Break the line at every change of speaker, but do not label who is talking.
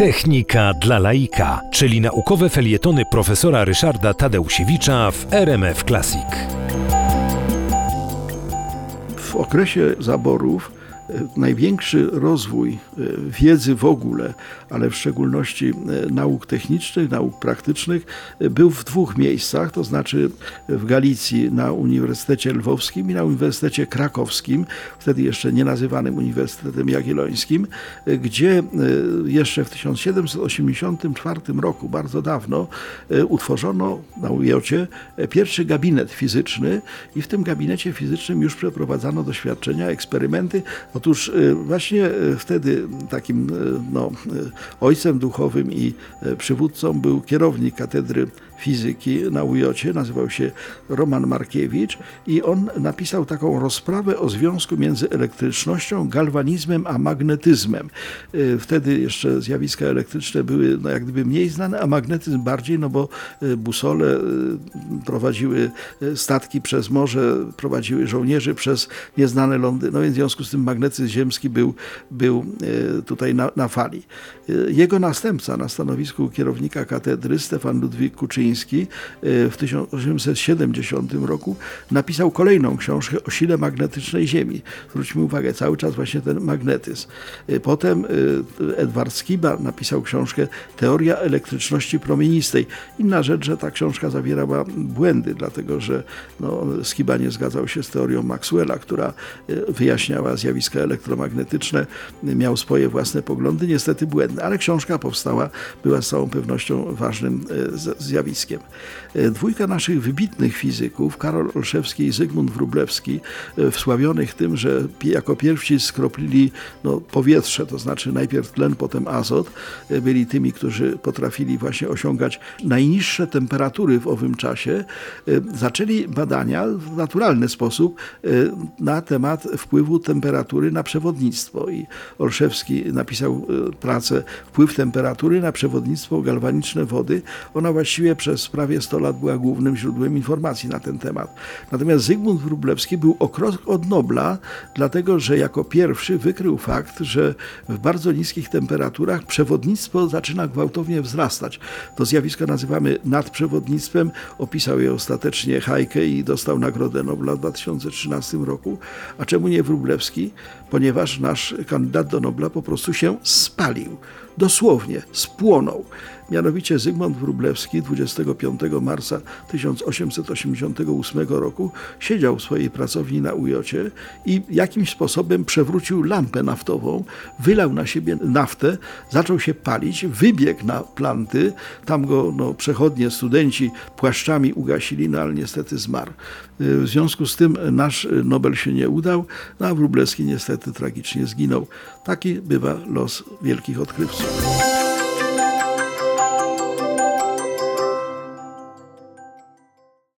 Technika dla laika, czyli naukowe felietony profesora Ryszarda Tadeusiewicza w RMF Classic.
W okresie zaborów największy rozwój e, wiedzy w ogóle, ale w szczególności e, nauk technicznych, nauk praktycznych, e, był w dwóch miejscach, to znaczy w Galicji na Uniwersytecie Lwowskim i na Uniwersytecie Krakowskim, wtedy jeszcze nie nazywanym Uniwersytetem Jagiellońskim, gdzie jeszcze w 1784 roku, bardzo dawno, utworzono na UJ pierwszy gabinet fizyczny i w tym gabinecie fizycznym już przeprowadzano doświadczenia, eksperymenty. Otóż e, właśnie e, wtedy takim e, no, ojcem duchowym i przywódcą był kierownik katedry fizyki na UJ, nazywał się Roman Markiewicz i on napisał taką rozprawę o związku między elektrycznością, galwanizmem a magnetyzmem. Wtedy jeszcze zjawiska elektryczne były no, jak gdyby mniej znane, a magnetyzm bardziej, no bo busole prowadziły statki przez morze, prowadziły żołnierzy przez nieznane lądy, no więc w związku z tym magnetyzm ziemski był, był e, tutaj na, na fali. E, Jego następca na stanowisku kierownika katedry, Stefan Ludwik Kuczyński, e, w 1870 roku napisał kolejną książkę o sile magnetycznej Ziemi. Zwróćmy uwagę, cały czas właśnie ten magnetyzm. Potem Edward Skiba napisał książkę Teoria elektryczności promienistej. Inna rzecz, że ta książka zawierała błędy, dlatego że no, Skiba nie zgadzał się z teorią Maxwella, która wyjaśniała elektromagnetyczne, miał swoje własne poglądy, niestety błędne, ale książka powstała, była z całą pewnością ważnym e, zjawiskiem. E, Dwójka naszych wybitnych fizyków, Karol Olszewski i Zygmunt Wróblewski, e, wsławionych tym, że jako pierwsi skroplili no, powietrze, to znaczy najpierw tlen, potem azot, byli tymi, którzy potrafili właśnie osiągać najniższe temperatury w owym czasie, zaczęli badania w naturalny sposób na temat wpływu temperatury na przewodnictwo. I Olszewski napisał e, pracę Wpływ temperatury na przewodnictwo galwaniczne wody. Ona właściwie przez prawie 100 lat była głównym źródłem informacji na ten temat. Natomiast Zygmunt Wróblewski był o krok od Nobla, dlatego że jako pierwszy wykrył fakt, że w bardzo niskich temperaturach przewodnictwo zaczyna gwałtownie wzrastać. To zjawisko nazywamy nadprzewodnictwem. Opisał je ostatecznie Hajke i dostał Nagrodę Nobla w 2013 roku. A czemu nie Wróblewski? Ponieważ nasz kandydat do Nobla po prostu się spalił. Dosłownie spłonął. Mianowicie Zygmunt Wróblewski 25 marca 1888 roku siedział w swojej pracowni na Ujocie i jakimś sposobem przewrócił lampę naftową, wylał na siebie naftę, zaczął się palić, wybiegł na planty, tam go no, przechodnie, studenci płaszczami ugasili, no ale niestety zmarł. W związku z tym nasz Nobel się nie udał, no, a Wróblewski niestety tragicznie zginął. Taki bywa los wielkich odkrywców.